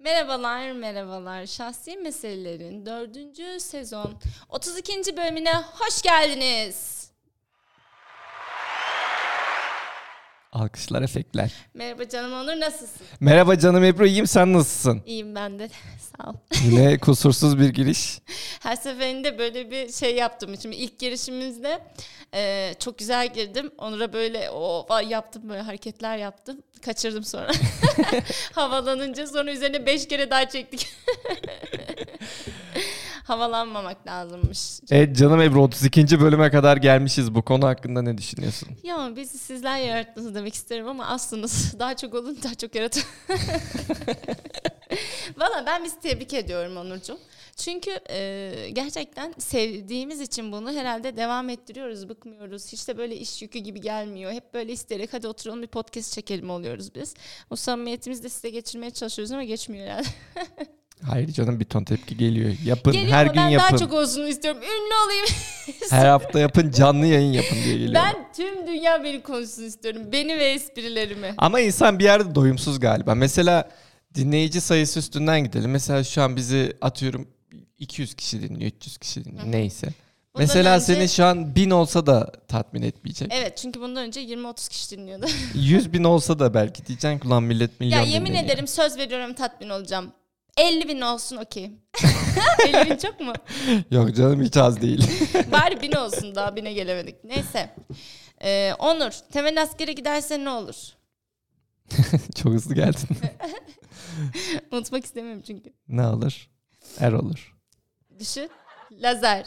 Merhabalar, merhabalar. Şahsi Meselelerin 4. sezon 32. bölümüne hoş geldiniz. Alkışlar, efektler. Merhaba canım Onur, nasılsın? Merhaba canım Ebru, iyiyim sen nasılsın? İyiyim ben de, sağ ol. Yine kusursuz bir giriş. Her seferinde böyle bir şey yaptım. Şimdi ilk girişimizde e, çok güzel girdim. Onur'a böyle o yaptım, böyle hareketler yaptım. Kaçırdım sonra. Havalanınca sonra üzerine beş kere daha çektik. Havalanmamak lazımmış. Evet canım Ebru 32. bölüme kadar gelmişiz. Bu konu hakkında ne düşünüyorsun? Ya bizi sizler yarattınız demek isterim ama aslında daha çok olun daha çok yaratın. Valla ben bizi tebrik ediyorum Onurcuğum. Çünkü e, gerçekten sevdiğimiz için bunu herhalde devam ettiriyoruz, bıkmıyoruz. Hiç de böyle iş yükü gibi gelmiyor. Hep böyle isteyerek hadi oturalım bir podcast çekelim oluyoruz biz. O samimiyetimizi de size geçirmeye çalışıyoruz ama geçmiyor herhalde. Hayır canım bir ton tepki geliyor. Yapın Geliyor her gün ben yapın. daha çok olsun istiyorum. Ünlü olayım. Her hafta yapın canlı yayın yapın diye geliyor. ben tüm dünya beni konuşsun istiyorum. Beni ve esprilerimi. Ama insan bir yerde doyumsuz galiba. Mesela dinleyici sayısı üstünden gidelim. Mesela şu an bizi atıyorum 200 kişi dinliyor, 300 kişi dinliyor. Hı. Neyse. Bundan Mesela önce- seni şu an 1000 olsa da tatmin etmeyecek. Evet çünkü bundan önce 20-30 kişi dinliyordu. 100 bin olsa da belki diyeceksin ki ulan millet milyon ya yemin dinleniyor. ederim söz veriyorum tatmin olacağım. 50 bin olsun okey. 50 bin çok mu? Yok canım hiç az değil. Bari bin olsun daha bine gelemedik. Neyse. Ee, Onur temel askere gidersen ne olur? Çok hızlı geldin. Unutmak istemiyorum çünkü. ne olur? Er olur. Düşün. Lazer.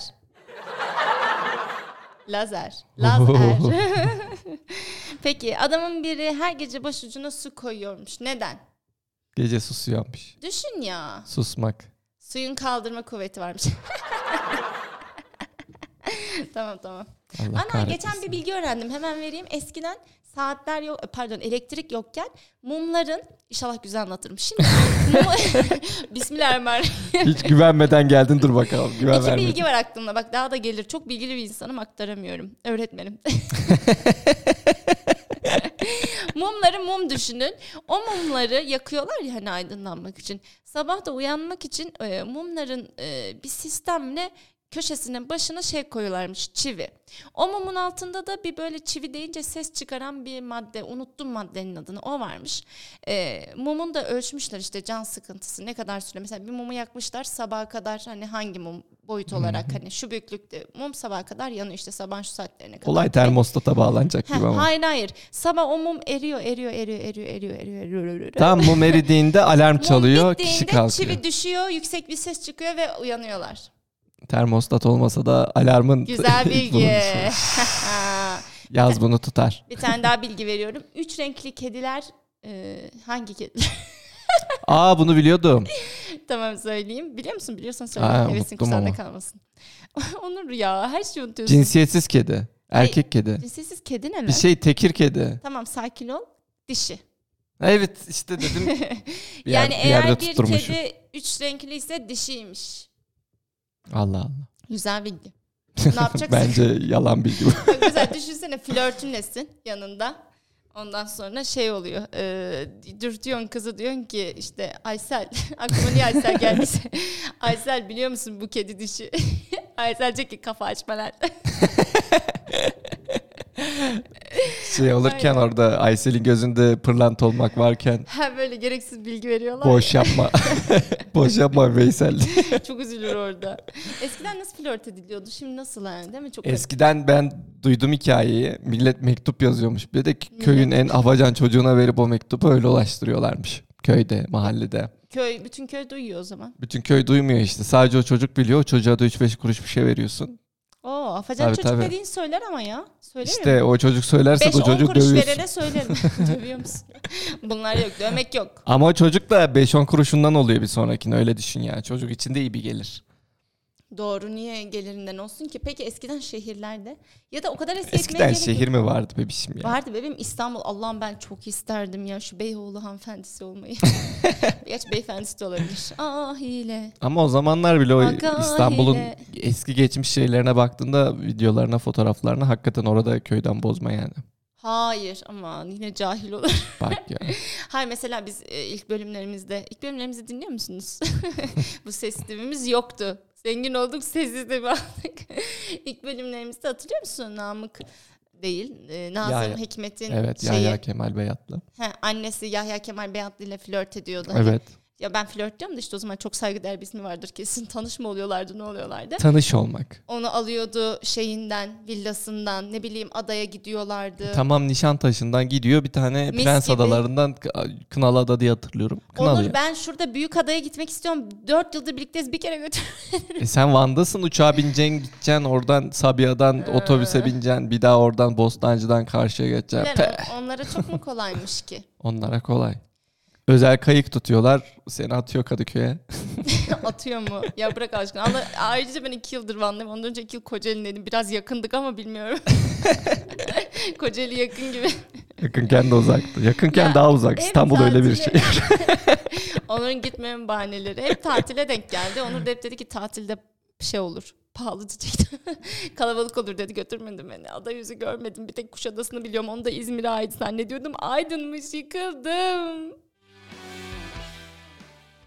Lazer. Lazer. Peki adamın biri her gece başucuna su koyuyormuş. Neden? Gece susuyormuş. Düşün ya. Susmak. Suyun kaldırma kuvveti varmış. tamam tamam. Allah Ana geçen bir bilgi öğrendim. Hemen vereyim. Eskiden saatler yok pardon elektrik yokken mumların inşallah güzel anlatırım. Şimdi Bismillahirrahmanirrahim. Hiç güvenmeden geldin dur bakalım. Güven İki vermedin. bilgi var aklımda. Bak daha da gelir. Çok bilgili bir insanım aktaramıyorum. Öğretmenim. Mumları mum düşünün. O mumları yakıyorlar ya hani aydınlanmak için. Sabah da uyanmak için e, mumların e, bir sistemle köşesine başına şey koyuyorlarmış çivi. O mumun altında da bir böyle çivi deyince ses çıkaran bir madde unuttum maddenin adını o varmış. E, mumun da ölçmüşler işte can sıkıntısı ne kadar süre mesela bir mumu yakmışlar sabaha kadar hani hangi mum boyut olarak hani şu büyüklükte mum sabaha kadar yanıyor işte sabah şu saatlerine kadar. Olay termostata bağlanacak gibi ama. hayır hayır. Sabah o mum eriyor, eriyor, eriyor, eriyor, eriyor, eriyor, eriyor, eriyor. Tam mum eridiğinde alarm çalıyor, kişi kalkıyor. çivi düşüyor, yüksek bir ses çıkıyor ve uyanıyorlar. Termostat olmasa da alarmın Güzel bilgi. Yaz bunu tutar. bir tane daha bilgi veriyorum. Üç renkli kediler e, hangi kediler? Aa bunu biliyordum. tamam söyleyeyim. Biliyor musun? Biliyorsan söyle. Aa, Hevesin kursağında kalmasın. Onur ya her şeyi unutuyorsun. Cinsiyetsiz kedi. Erkek kedi. Cinsiyetsiz kedi ne lan? Bir şey tekir kedi. Tamam sakin ol. Dişi. Evet işte dedim. Bir yer- yani bir eğer bir kedi üç renkli ise dişiymiş. Allah Allah. Güzel bilgi. Ne yapacaksın? Bence yalan bilgi bu. Güzel düşünsene flörtünlesin yanında. Ondan sonra şey oluyor. E, dürtüyorsun kızı diyorsun ki işte Aysel aklıma niye Aysel geldiyse. Aysel biliyor musun bu kedi dişi? Aysel diyor ki kafa açma lan. Şey olurken Aynen. orada Aysel'in gözünde pırlanta olmak varken ha böyle gereksiz bilgi veriyorlar. boş yapma. boş yapma Veysel. Çok üzülür orada. Eskiden nasıl flört ediliyordu? Şimdi nasıl yani değil mi? Çok garip. Eskiden ben duydum hikayeyi. Millet mektup yazıyormuş. Bir de köyün en afacan çocuğuna verip o mektubu öyle ulaştırıyorlarmış. Köyde, mahallede. köy bütün köy duyuyor o zaman. Bütün köy duymuyor işte. Sadece o çocuk biliyor. O çocuğa da 3-5 kuruş bir şey veriyorsun. Oo, afacan Tabii, çocuk tabii. dediğin söyler ama ya. Söylemiyor İşte o çocuk söylerse de o 5-10 çocuk kuruş dövüyorsun. verene söylerim. Dövüyor musun? Bunlar yok. Dövmek yok. Ama o çocuk da 5-10 kuruşundan oluyor bir sonrakine öyle düşün ya. Çocuk için de iyi bir gelir. Doğru niye gelirinden olsun ki? Peki eskiden şehirlerde ya da o kadar eski Eskiden şehir mi vardı bebişim ya? Vardı bebeğim İstanbul. Allah'ım ben çok isterdim ya şu Beyoğlu hanımefendisi olmayı. Gerçi beyefendisi de olabilir. Ah hile. Ama o zamanlar bile o Aga İstanbul'un hile. eski geçmiş şeylerine baktığında videolarına, fotoğraflarına hakikaten orada köyden bozma yani. Hayır aman yine cahil olur. Bak ya. Hayır mesela biz e, ilk bölümlerimizde, ilk bölümlerimizi dinliyor musunuz? Bu ses sistemimiz yoktu. Zengin olduk ses sistemi aldık. ilk bölümlerimizde hatırlıyor musun? Namık değil. E, Nazım Yahya. Hikmet'in Evet şeyi. Yahya Kemal Beyatlı. He, annesi Yahya Kemal Beyatlı ile flört ediyordu. Evet. Ya ben flört diyorum da işte o zaman çok saygıdeğer bir ismi vardır kesin. Tanışma oluyorlardı ne oluyorlardı. Tanış olmak. Onu alıyordu şeyinden, villasından, ne bileyim adaya gidiyorlardı. Tamam Nişantaşı'ndan gidiyor bir tane Mis Prens gibi. Adalarından Kınalı Ada diye hatırlıyorum. Kınalı Onur ya. ben şurada büyük adaya gitmek istiyorum. Dört yıldır birlikteyiz bir kere götür. E sen Van'dasın uçağa bineceksin gideceksin oradan Sabiha'dan otobüse bineceksin bir daha oradan Bostancı'dan karşıya geçeceksin. Onlara çok mu kolaymış ki? onlara kolay. Özel kayık tutuyorlar seni atıyor Kadıköy'e. Atıyor mu? Ya bırak aşkına. Allah, ayrıca ben iki yıldır Van'dayım. Ondan önce iki yıl Kocaeli'ndeydim. Biraz yakındık ama bilmiyorum. Kocaeli yakın gibi. Yakınken de uzaktı. Yakınken Ya, daha uzak. hem İstanbul öyle bir şey. tatile- Onur'un gitmemin bahaneleri. Hep tatile denk geldi. Onur da hep dedi ki tatilde bir şey olur. Pahalı diyecektim. Kalabalık olur dedi götürmedim beni. Ada yüzü görmedim. Bir tek Kuşadası'nı biliyorum. Onu da İzmir'e ait zannediyordum. Aydınmış yıkıldım.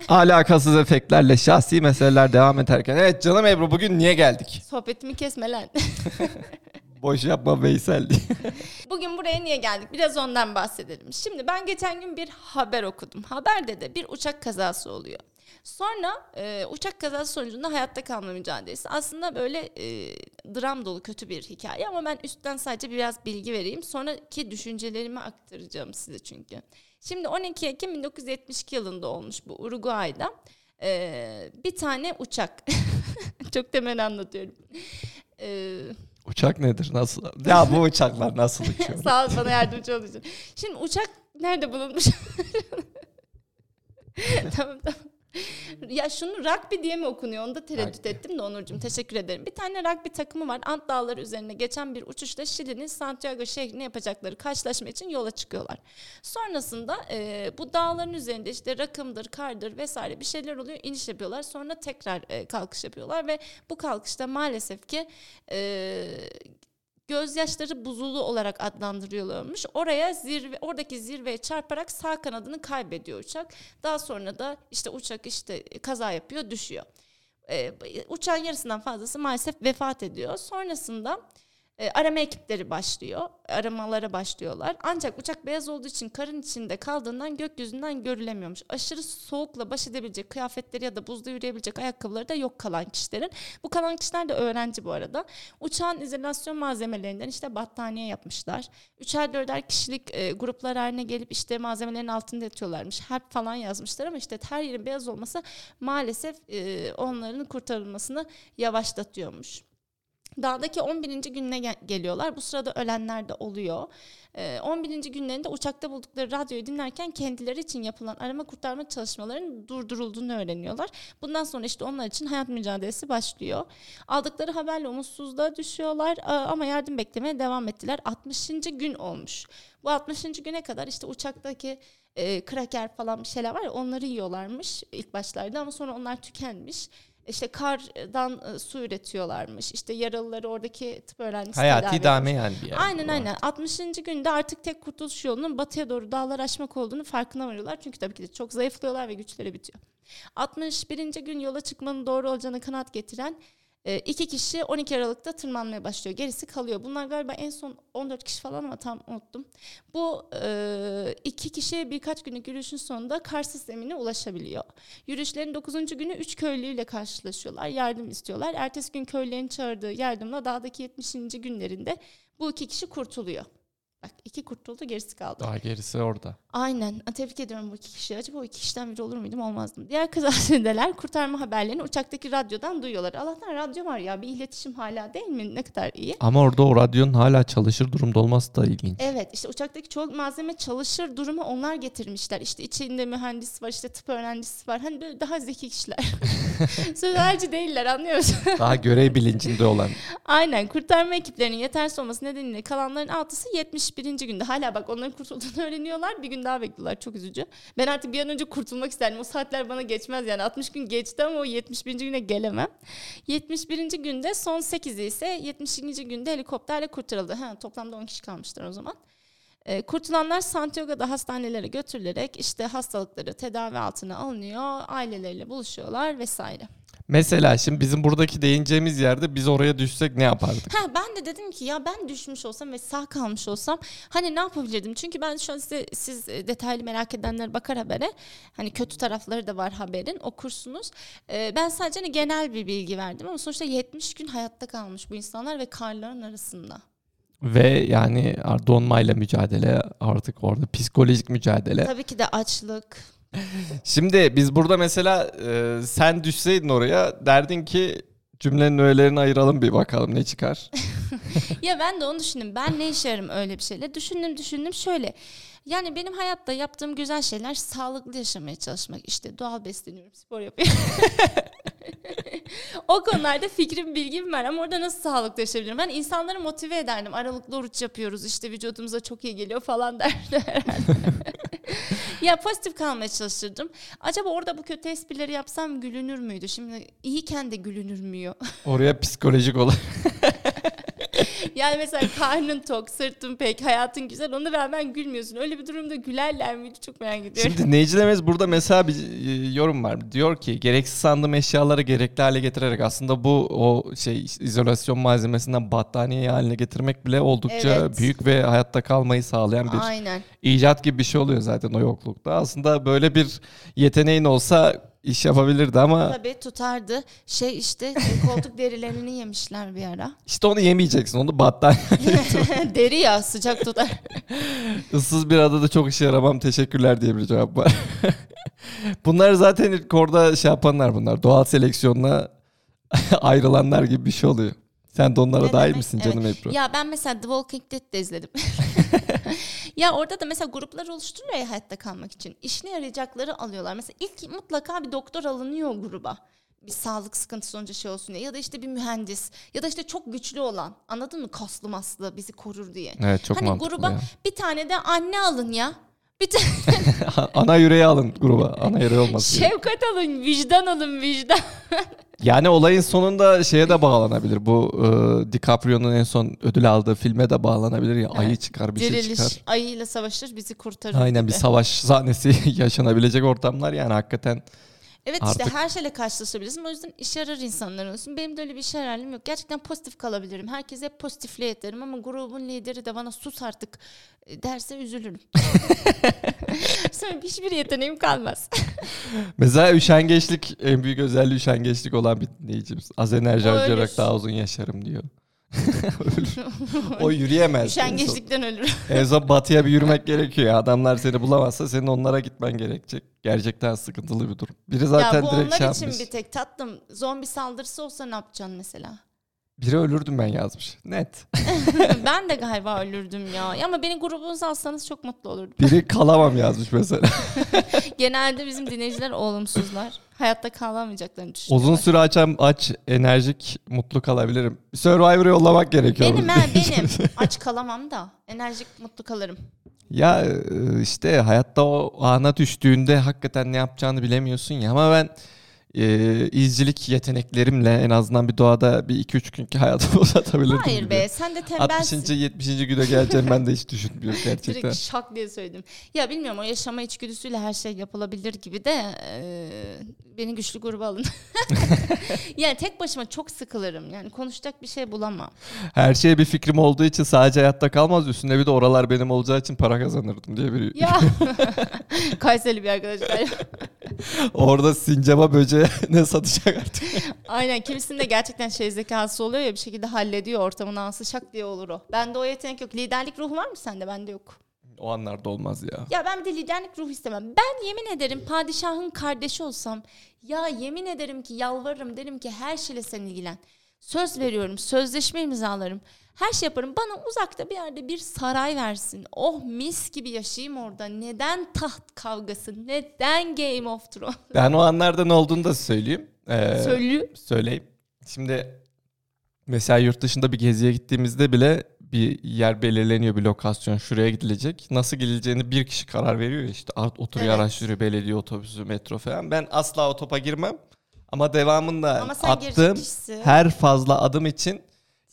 Alakasız efektlerle şahsi meseleler devam ederken. Evet canım Ebru bugün niye geldik? Sohbetimi kesme lan. Boş yapma Veysel diye. Bugün buraya niye geldik? Biraz ondan bahsedelim. Şimdi ben geçen gün bir haber okudum. Haberde de bir uçak kazası oluyor. Sonra e, uçak kazası sonucunda hayatta kalma mücadelesi. Aslında böyle e, dram dolu kötü bir hikaye ama ben üstten sadece biraz bilgi vereyim. Sonraki düşüncelerimi aktaracağım size çünkü. Şimdi 12 Ekim 1972 yılında olmuş bu Uruguay'da. E, bir tane uçak. Çok temel anlatıyorum. E, Uçak nedir? Nasıl? Ya bu uçaklar nasıl uçuyor? Sağ ol bana yardımcı olduğun için. Şimdi uçak nerede bulunmuş? tamam tamam. Ya şunu rugby diye mi okunuyor? Onu da tereddüt Rugby. ettim de Onurcuğum. Teşekkür ederim. Bir tane rugby takımı var. Ant Dağları üzerine geçen bir uçuşta Şili'nin Santiago şehrine yapacakları karşılaşma için yola çıkıyorlar. Sonrasında e, bu dağların üzerinde işte rakımdır, kardır vesaire bir şeyler oluyor. iniş yapıyorlar. Sonra tekrar e, kalkış yapıyorlar ve bu kalkışta maalesef ki e, gözyaşları buzulu olarak adlandırıyorlarmış. Oraya zirve oradaki zirveye çarparak sağ kanadını kaybediyor uçak. Daha sonra da işte uçak işte kaza yapıyor, düşüyor. Ee, uçağın yarısından fazlası maalesef vefat ediyor. Sonrasında e, arama ekipleri başlıyor. Aramalara başlıyorlar. Ancak uçak beyaz olduğu için karın içinde kaldığından gökyüzünden görülemiyormuş. Aşırı soğukla baş edebilecek kıyafetleri ya da buzda yürüyebilecek ayakkabıları da yok kalan kişilerin. Bu kalan kişiler de öğrenci bu arada. Uçağın izolasyon malzemelerinden işte battaniye yapmışlar. Üçer dörder kişilik e, gruplar haline gelip işte malzemelerin altında yatıyorlarmış. Harp falan yazmışlar ama işte her yerin beyaz olması maalesef e, onların kurtarılmasını yavaşlatıyormuş. Dağdaki 11. gününe gel- geliyorlar. Bu sırada ölenler de oluyor. Ee, 11. günlerinde uçakta buldukları radyoyu dinlerken kendileri için yapılan arama kurtarma çalışmalarının durdurulduğunu öğreniyorlar. Bundan sonra işte onlar için hayat mücadelesi başlıyor. Aldıkları haberle umutsuzluğa düşüyorlar ama yardım beklemeye devam ettiler. 60. gün olmuş. Bu 60. güne kadar işte uçaktaki e, kraker falan bir şeyler var ya onları yiyorlarmış ilk başlarda ama sonra onlar tükenmiş. İşte kardan e, su üretiyorlarmış. İşte yaralıları oradaki tıp öğrencisi Hayati idame yani bir yer. Aynen aynen. 60. günde artık tek kurtuluş yolunun batıya doğru dağlar aşmak olduğunu farkına varıyorlar. Çünkü tabii ki de çok zayıflıyorlar ve güçleri bitiyor. 61. gün yola çıkmanın doğru olacağına kanat getiren e, iki kişi 12 Aralık'ta tırmanmaya başlıyor. Gerisi kalıyor. Bunlar galiba en son 14 kişi falan ama tam unuttum. Bu e, iki kişi birkaç günlük yürüyüşün sonunda kar sistemine ulaşabiliyor. Yürüyüşlerin 9. günü 3 köylüyle karşılaşıyorlar. Yardım istiyorlar. Ertesi gün köylülerin çağırdığı yardımla dağdaki 70. günlerinde bu iki kişi kurtuluyor. Bak iki kurtuldu gerisi kaldı. Daha gerisi orada. Aynen. Tebrik ediyorum bu iki kişiyi. Acaba o iki kişiden biri olur muydum olmazdım. Diğer kazazedeler kurtarma haberlerini uçaktaki radyodan duyuyorlar. Allah'tan radyo var ya bir iletişim hala değil mi? Ne kadar iyi. Ama orada o radyonun hala çalışır durumda olması da ilginç. Evet işte uçaktaki çoğu malzeme çalışır durumu onlar getirmişler. İşte içinde mühendis var işte tıp öğrencisi var. Hani böyle daha zeki kişiler. Sözlerci değiller anlıyor musun? Daha görev bilincinde olan. Aynen kurtarma ekiplerinin yetersiz olması nedeniyle kalanların altısı 71. günde. Hala bak onların kurtulduğunu öğreniyorlar. Bir gün daha bekliyorlar. Çok üzücü. Ben artık bir an önce kurtulmak isterdim. O saatler bana geçmez yani. 60 gün geçti ama o 71. güne gelemem. 71. günde son 8'i ise 72. günde helikopterle kurtarıldı. Ha, toplamda 10 kişi kalmışlar o zaman. E, kurtulanlar Santiago'da hastanelere götürülerek işte hastalıkları tedavi altına alınıyor, aileleriyle buluşuyorlar vesaire. Mesela şimdi bizim buradaki değineceğimiz yerde biz oraya düşsek ne yapardık? Ha ben de dedim ki ya ben düşmüş olsam ve sağ kalmış olsam hani ne yapabilirdim? Çünkü ben şu an size siz e, detaylı merak edenler bakar habere. Hani kötü tarafları da var haberin okursunuz. Ee, ben sadece hani genel bir bilgi verdim ama sonuçta 70 gün hayatta kalmış bu insanlar ve karların arasında. Ve yani donmayla mücadele artık orada psikolojik mücadele. Tabii ki de açlık. Şimdi biz burada mesela e, sen düşseydin oraya derdin ki cümlenin öğelerini ayıralım bir bakalım ne çıkar. ya ben de onu düşündüm. Ben ne işe yararım öyle bir şeyle? Düşündüm düşündüm şöyle. Yani benim hayatta yaptığım güzel şeyler sağlıklı yaşamaya çalışmak. İşte doğal besleniyorum, spor yapıyorum. o konularda fikrim, bilgim var ama orada nasıl sağlıklı yaşayabilirim? Ben insanları motive ederdim. Aralıklı oruç yapıyoruz işte vücudumuza çok iyi geliyor falan derdi herhalde. Ya pozitif kalmaya çalışırdım. Acaba orada bu kötü esprileri yapsam gülünür müydü? Şimdi iyiyken de gülünür Oraya psikolojik olarak. yani mesela karnın tok, sırtın pek, hayatın güzel ona rağmen gülmüyorsun. Öyle bir durumda gülerler miydi çok merak ediyorum. Şimdi dinleyicilerimiz burada mesela bir e, yorum var. Diyor ki gereksiz sandığım eşyaları gerekli hale getirerek aslında bu o şey izolasyon malzemesinden battaniye haline getirmek bile oldukça evet. büyük ve hayatta kalmayı sağlayan bir Aynen. icat gibi bir şey oluyor zaten o yoklukta. Aslında böyle bir yeteneğin olsa iş yapabilirdi ama... Tabii tutardı. Şey işte koltuk derilerini yemişler bir ara. İşte onu yemeyeceksin. Onu battaniye Deri ya sıcak tutar. Issız bir adada çok işe yaramam teşekkürler diye bir cevap var. bunlar zaten ilk orada şey yapanlar bunlar. Doğal seleksiyonla ayrılanlar gibi bir şey oluyor. Sen de onlara ne dahil demek? misin canım evet. Ebru? Ya ben mesela The Walking Dead de izledim. Ya orada da mesela gruplar oluşturuyor ya hayatta kalmak için. İşine yarayacakları alıyorlar. Mesela ilk mutlaka bir doktor alınıyor gruba bir sağlık sıkıntısı sonucu şey olsun diye ya da işte bir mühendis ya da işte çok güçlü olan anladın mı kaslı maslı bizi korur diye. Evet çok hani mantıklı. gruba ya. bir tane de anne alın ya. Bir tane ana yüreği alın gruba. Ana yüreği olmasın. Şefkat alın, vicdan alın, vicdan. Yani olayın sonunda şeye de bağlanabilir. Bu e, DiCaprio'nun en son ödül aldığı filme de bağlanabilir ya. Evet. Ayı çıkar bir Diriliş, şey çıkar. Ayıyla savaşır bizi kurtarır Aynen gibi. bir savaş sahnesi yaşanabilecek ortamlar yani hakikaten. Evet Artık... işte her şeyle karşılaşabilirsin. O yüzden işe yarar insanlar olsun. Benim de öyle bir işe yararlığım yok. Gerçekten pozitif kalabilirim. Herkese pozitifle yeterim ama grubun lideri de bana sus artık derse üzülürüm. Sonra hiçbir yeteneğim kalmaz. Mesela üşengeçlik en büyük özelliği üşengeçlik olan bir dinleyicimiz. Az enerji harcayarak daha uzun yaşarım diyor. o yürüyemez. Üşengeçlikten ölür. En son batıya bir yürümek gerekiyor. Adamlar seni bulamazsa senin onlara gitmen gerekecek. Gerçekten sıkıntılı bir durum. Biri zaten ya bu direkt onlar şey için bir tek tatlım. Zombi saldırısı olsa ne yapacaksın mesela? Biri ölürdüm ben yazmış. Net. ben de galiba ölürdüm ya. Ama beni grubunuza alsanız çok mutlu olurdum. Biri kalamam yazmış mesela. Genelde bizim dinleyiciler olumsuzlar. Hayatta kalamayacaklarını düşünüyorlar. Uzun süre açam aç, enerjik, mutlu kalabilirim. Survivor'ı yollamak gerekiyor. Benim ha benim. Aç kalamam da enerjik, mutlu kalırım. Ya e, işte hayatta o ana düştüğünde hakikaten ne yapacağını bilemiyorsun ya. Ama ben e, izcilik yeteneklerimle en azından bir doğada bir iki üç günkü hayatımı uzatabilirdim. Hayır gibi. be sen de tembelsin. 60. 70. güne geleceğim ben de hiç düşünmüyorum gerçekten. Direkt şak diye söyledim. Ya bilmiyorum o yaşama içgüdüsüyle her şey yapılabilir gibi de e, beni güçlü gruba alın. yani tek başıma çok sıkılırım. Yani konuşacak bir şey bulamam. Her şeye bir fikrim olduğu için sadece hayatta kalmaz. Üstünde bir de oralar benim olacağı için para kazanırdım diye bir... Ya Kayseri bir arkadaş Orada sincaba böceğe ne satacak artık. Aynen kimisinde gerçekten şey zekası oluyor ya bir şekilde hallediyor ortamın ansı şak diye olur o. Bende o yetenek yok. Liderlik ruhu var mı sende? Bende yok. O anlarda olmaz ya. Ya ben bir de liderlik ruhu istemem. Ben yemin ederim padişahın kardeşi olsam ya yemin ederim ki yalvarırım derim ki her şeyle sen ilgilen. Söz veriyorum, sözleşme imzalarım. Her şey yaparım. Bana uzakta bir yerde bir saray versin. Oh mis gibi yaşayayım orada. Neden taht kavgası? Neden Game of Thrones? Ben o anlarda ne olduğunu da söyleyeyim. Ee, Söyleyeyim. Söyleyeyim. Şimdi mesela yurt dışında bir geziye gittiğimizde bile bir yer belirleniyor bir lokasyon şuraya gidilecek. Nasıl gidileceğini bir kişi karar veriyor işte oturuyor evet. araştırıyor belediye otobüsü metro falan. Ben asla o topa girmem ama devamında Ama attığım her fazla adım için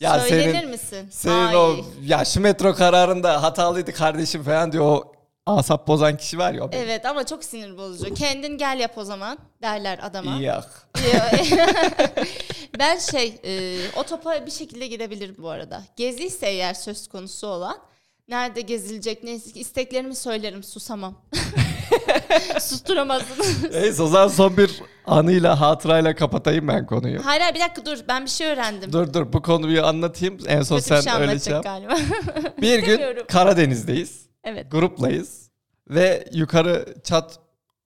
Ya Söylenir senin, misin? senin Ay. o ya şu metro kararında hatalıydı kardeşim falan diyor o asap bozan kişi var ya. o benim. Evet ama çok sinir bozucu. Kendin gel yap o zaman derler adama. Yok. ben şey e, o topa bir şekilde gidebilirim bu arada. Geziyse eğer söz konusu olan nerede gezilecek ne isteklerimi söylerim susamam. Susturamazsın. Neyse o zaman son bir anıyla hatırayla kapatayım ben konuyu. hayır hayır bir dakika dur ben bir şey öğrendim. Dur dur bu konuyu anlatayım. En son Kötü bir sen şey öyle şey yap. galiba. Bir gün İstemiyorum. Karadeniz'deyiz. evet. Gruplayız. Ve yukarı çat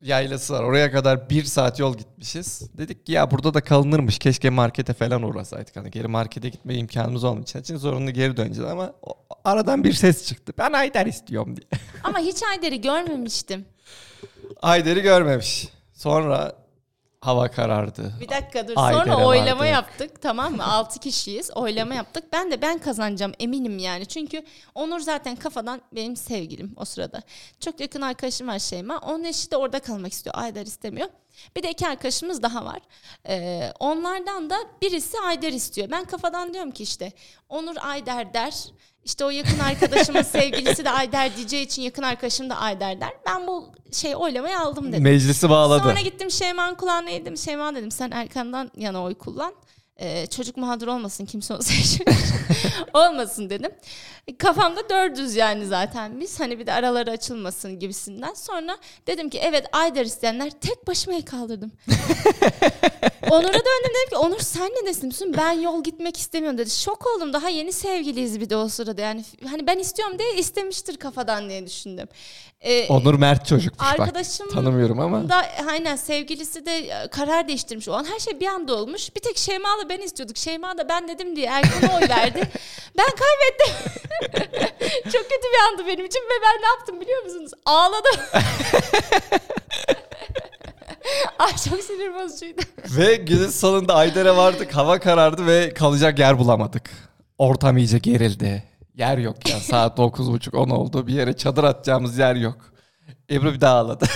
yaylası var. Oraya kadar bir saat yol gitmişiz. Dedik ki ya burada da kalınırmış. Keşke markete falan uğrasaydık. Hani geri markete gitme imkanımız olmayacağı için zorunlu geri döneceğiz ama aradan bir ses çıktı. Ben Ayder istiyorum diye. Ama hiç Ayder'i görmemiştim. Ayder'i görmemiş. Sonra hava karardı. Bir dakika dur. Ayder'e Sonra oylama vardı. yaptık tamam mı? 6 kişiyiz. Oylama yaptık. Ben de ben kazanacağım eminim yani. Çünkü Onur zaten kafadan benim sevgilim o sırada. Çok yakın arkadaşım var Şeyma. Onun eşi de orada kalmak istiyor. Ayder istemiyor. Bir de iki arkadaşımız daha var. Ee, onlardan da birisi Ayder istiyor. Ben kafadan diyorum ki işte Onur Ayder der. İşte o yakın arkadaşımın sevgilisi de Ayder diyeceği için yakın arkadaşım da Ayder der. Ben bu şey oylamayı aldım dedim. Meclisi bağladı. Sonra gittim Şeyma'nın kulağına yedim. Şeyma dedim sen Erkan'dan yana oy kullan. Ee, çocuk mağdur olmasın kimse onu seçmiş. olmasın dedim. Kafamda dördüz yani zaten biz. Hani bir de araları açılmasın gibisinden. Sonra dedim ki evet Ayder isteyenler tek başıma el kaldırdım. Onur'a döndüm dedim ki Onur sen ne desin? Ben yol gitmek istemiyorum dedi. Şok oldum daha yeni sevgiliyiz bir de o sırada. Yani hani ben istiyorum diye istemiştir kafadan diye düşündüm. Ee, Onur Mert çocukmuş bak. Arkadaşım Tanımıyorum ama. da aynen sevgilisi de e, karar değiştirmiş o an. Her şey bir anda olmuş. Bir tek Şeyma'la ben istiyorduk. Şeyma da ben dedim diye Erkan'a oy verdi. Ben kaybettim. Çok kötü bir andı benim için ve ben ne yaptım biliyor musunuz? Ağladım. Ay çok sinir bozucuydu. Ve günün sonunda Ayder'e vardık. Hava karardı ve kalacak yer bulamadık. Ortam iyice gerildi. Yer yok ya. Saat 9.30-10 oldu. Bir yere çadır atacağımız yer yok. Ebru bir daha ağladı.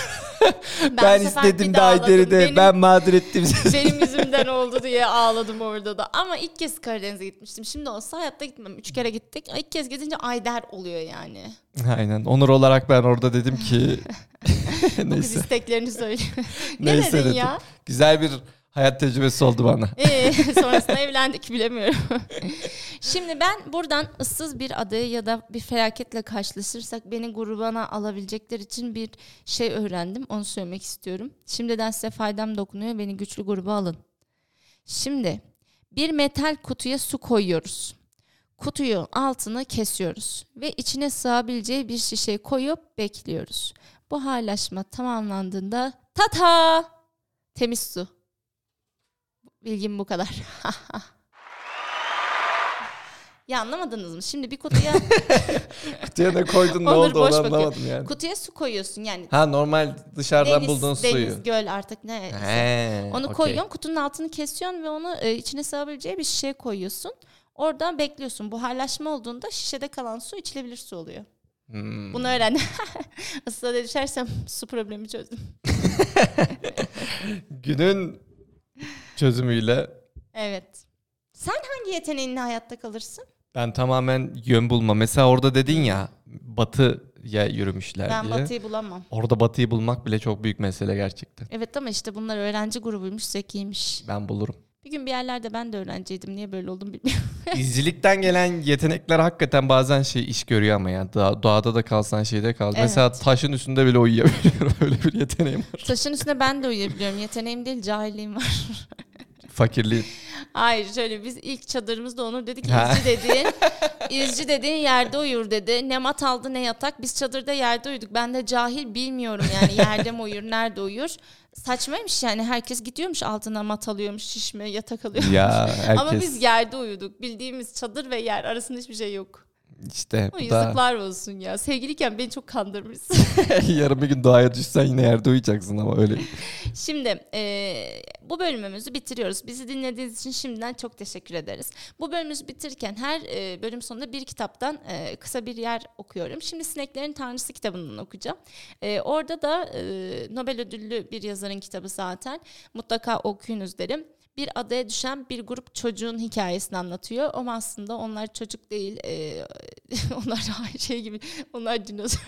Ben, sefer istedim de daha Ayder'i de Benim- ben mağdur ettim sizi. Benim yüzümden oldu diye ağladım orada da. Ama ilk kez Karadeniz'e gitmiştim. Şimdi olsa hayatta gitmem. Üç kere gittik. İlk kez gidince Ayder oluyor yani. Aynen. Onur olarak ben orada dedim ki Bu kız neyse. isteklerini söylüyor. ne Neyse dedin dedim. ya? Güzel bir hayat tecrübesi oldu bana. Ee, sonrasında evlendik bilemiyorum. Şimdi ben buradan ıssız bir adaya ya da bir felaketle karşılaşırsak beni grubana alabilecekler için bir şey öğrendim. Onu söylemek istiyorum. Şimdiden size faydam dokunuyor. Beni güçlü gruba alın. Şimdi bir metal kutuya su koyuyoruz. Kutuyu altını kesiyoruz ve içine sığabileceği bir şişe koyup bekliyoruz. Bu haylaşma tamamlandığında tata temiz su. Bilgim bu kadar. ya anlamadınız mı? Şimdi bir kutuya Kutuya ne koydun ne oldu onu bakıyor. anlamadım yani. kutuya su koyuyorsun yani. Ha normal dışarıdan deniz, bulduğun deniz, suyu. göl artık ne? He, Onu okey. koyuyorsun, kutunun altını kesiyorsun ve onu e, içine sığabileceği bir şişeye koyuyorsun. Orada bekliyorsun. Buharlaşma olduğunda şişede kalan su içilebilir su oluyor. Hmm. Bunu öğrendim. Islığa düşersem su problemi çözdüm. Günün çözümüyle Evet. Sen hangi yeteneğinle hayatta kalırsın? ben tamamen yön bulma. Mesela orada dedin ya batıya yürümüşler ben diye. Batı'yı bulamam. Orada batıyı bulmak bile çok büyük mesele gerçekten. Evet ama işte bunlar öğrenci grubuymuş, zekiymiş. Ben bulurum. Bir gün bir yerlerde ben de öğrenciydim. Niye böyle oldum bilmiyorum. İzcilikten gelen yetenekler hakikaten bazen şey iş görüyor ama ya doğa- doğada da kalsan şeyde kal. Evet. Mesela taşın üstünde bile uyuyabiliyorum. Öyle bir yeteneğim var. Taşın üstüne ben de uyuyabiliyorum. Yeteneğim değil, cahilliğim var. Fakirliği. Hayır şöyle biz ilk çadırımızda Onur dedi ki izci dediğin, izci dediğin yerde uyur dedi. Ne mat aldı ne yatak. Biz çadırda yerde uyuduk. Ben de cahil bilmiyorum yani yerde mi uyur, nerede uyur. Saçmaymış yani herkes gidiyormuş altına mat alıyormuş, şişme, yatak alıyor. Ya herkes Ama biz yerde uyuduk. Bildiğimiz çadır ve yer arasında hiçbir şey yok. İşte O bu da yazıklar olsun ya. Sevgiliyken beni çok kandırmışsın. yarın bir gün doğaya düşsen yine yerde uyuyacaksın ama öyle. Şimdi eee, bu bölümümüzü bitiriyoruz. Bizi dinlediğiniz için şimdiden çok teşekkür ederiz. Bu bölümümüzü bitirirken her eee, bölüm sonunda bir kitaptan eee, kısa bir yer okuyorum. Şimdi Sineklerin Tanrısı kitabından okuyacağım. Eee, orada da eee, Nobel ödüllü bir yazarın kitabı zaten. Mutlaka okuyunuz derim. Bir adaya düşen bir grup çocuğun hikayesini anlatıyor. Ama aslında onlar çocuk değil. E, onlar şey gibi. Onlar dinozor.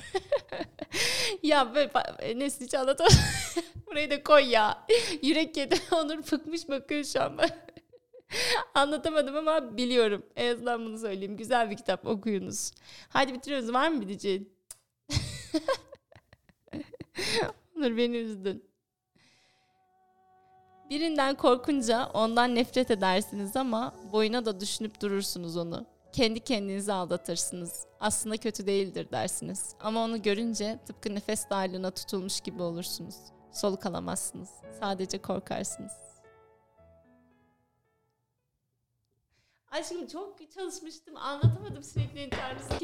ya böyle neyse hiç anlatamam. Burayı da koy ya. Yürek yedi. Onur bıkmış bakıyor şu an. Anlatamadım ama biliyorum. En azından bunu söyleyeyim. Güzel bir kitap okuyunuz. Hadi bitiriyoruz. Var mı bir diyeceğin? Onur beni üzdün. Birinden korkunca ondan nefret edersiniz ama boyuna da düşünüp durursunuz onu. Kendi kendinizi aldatırsınız. Aslında kötü değildir dersiniz. Ama onu görünce tıpkı nefes darlığına tutulmuş gibi olursunuz. Soluk alamazsınız. Sadece korkarsınız. Aşkım çok çalışmıştım. Anlatamadım sürekli internet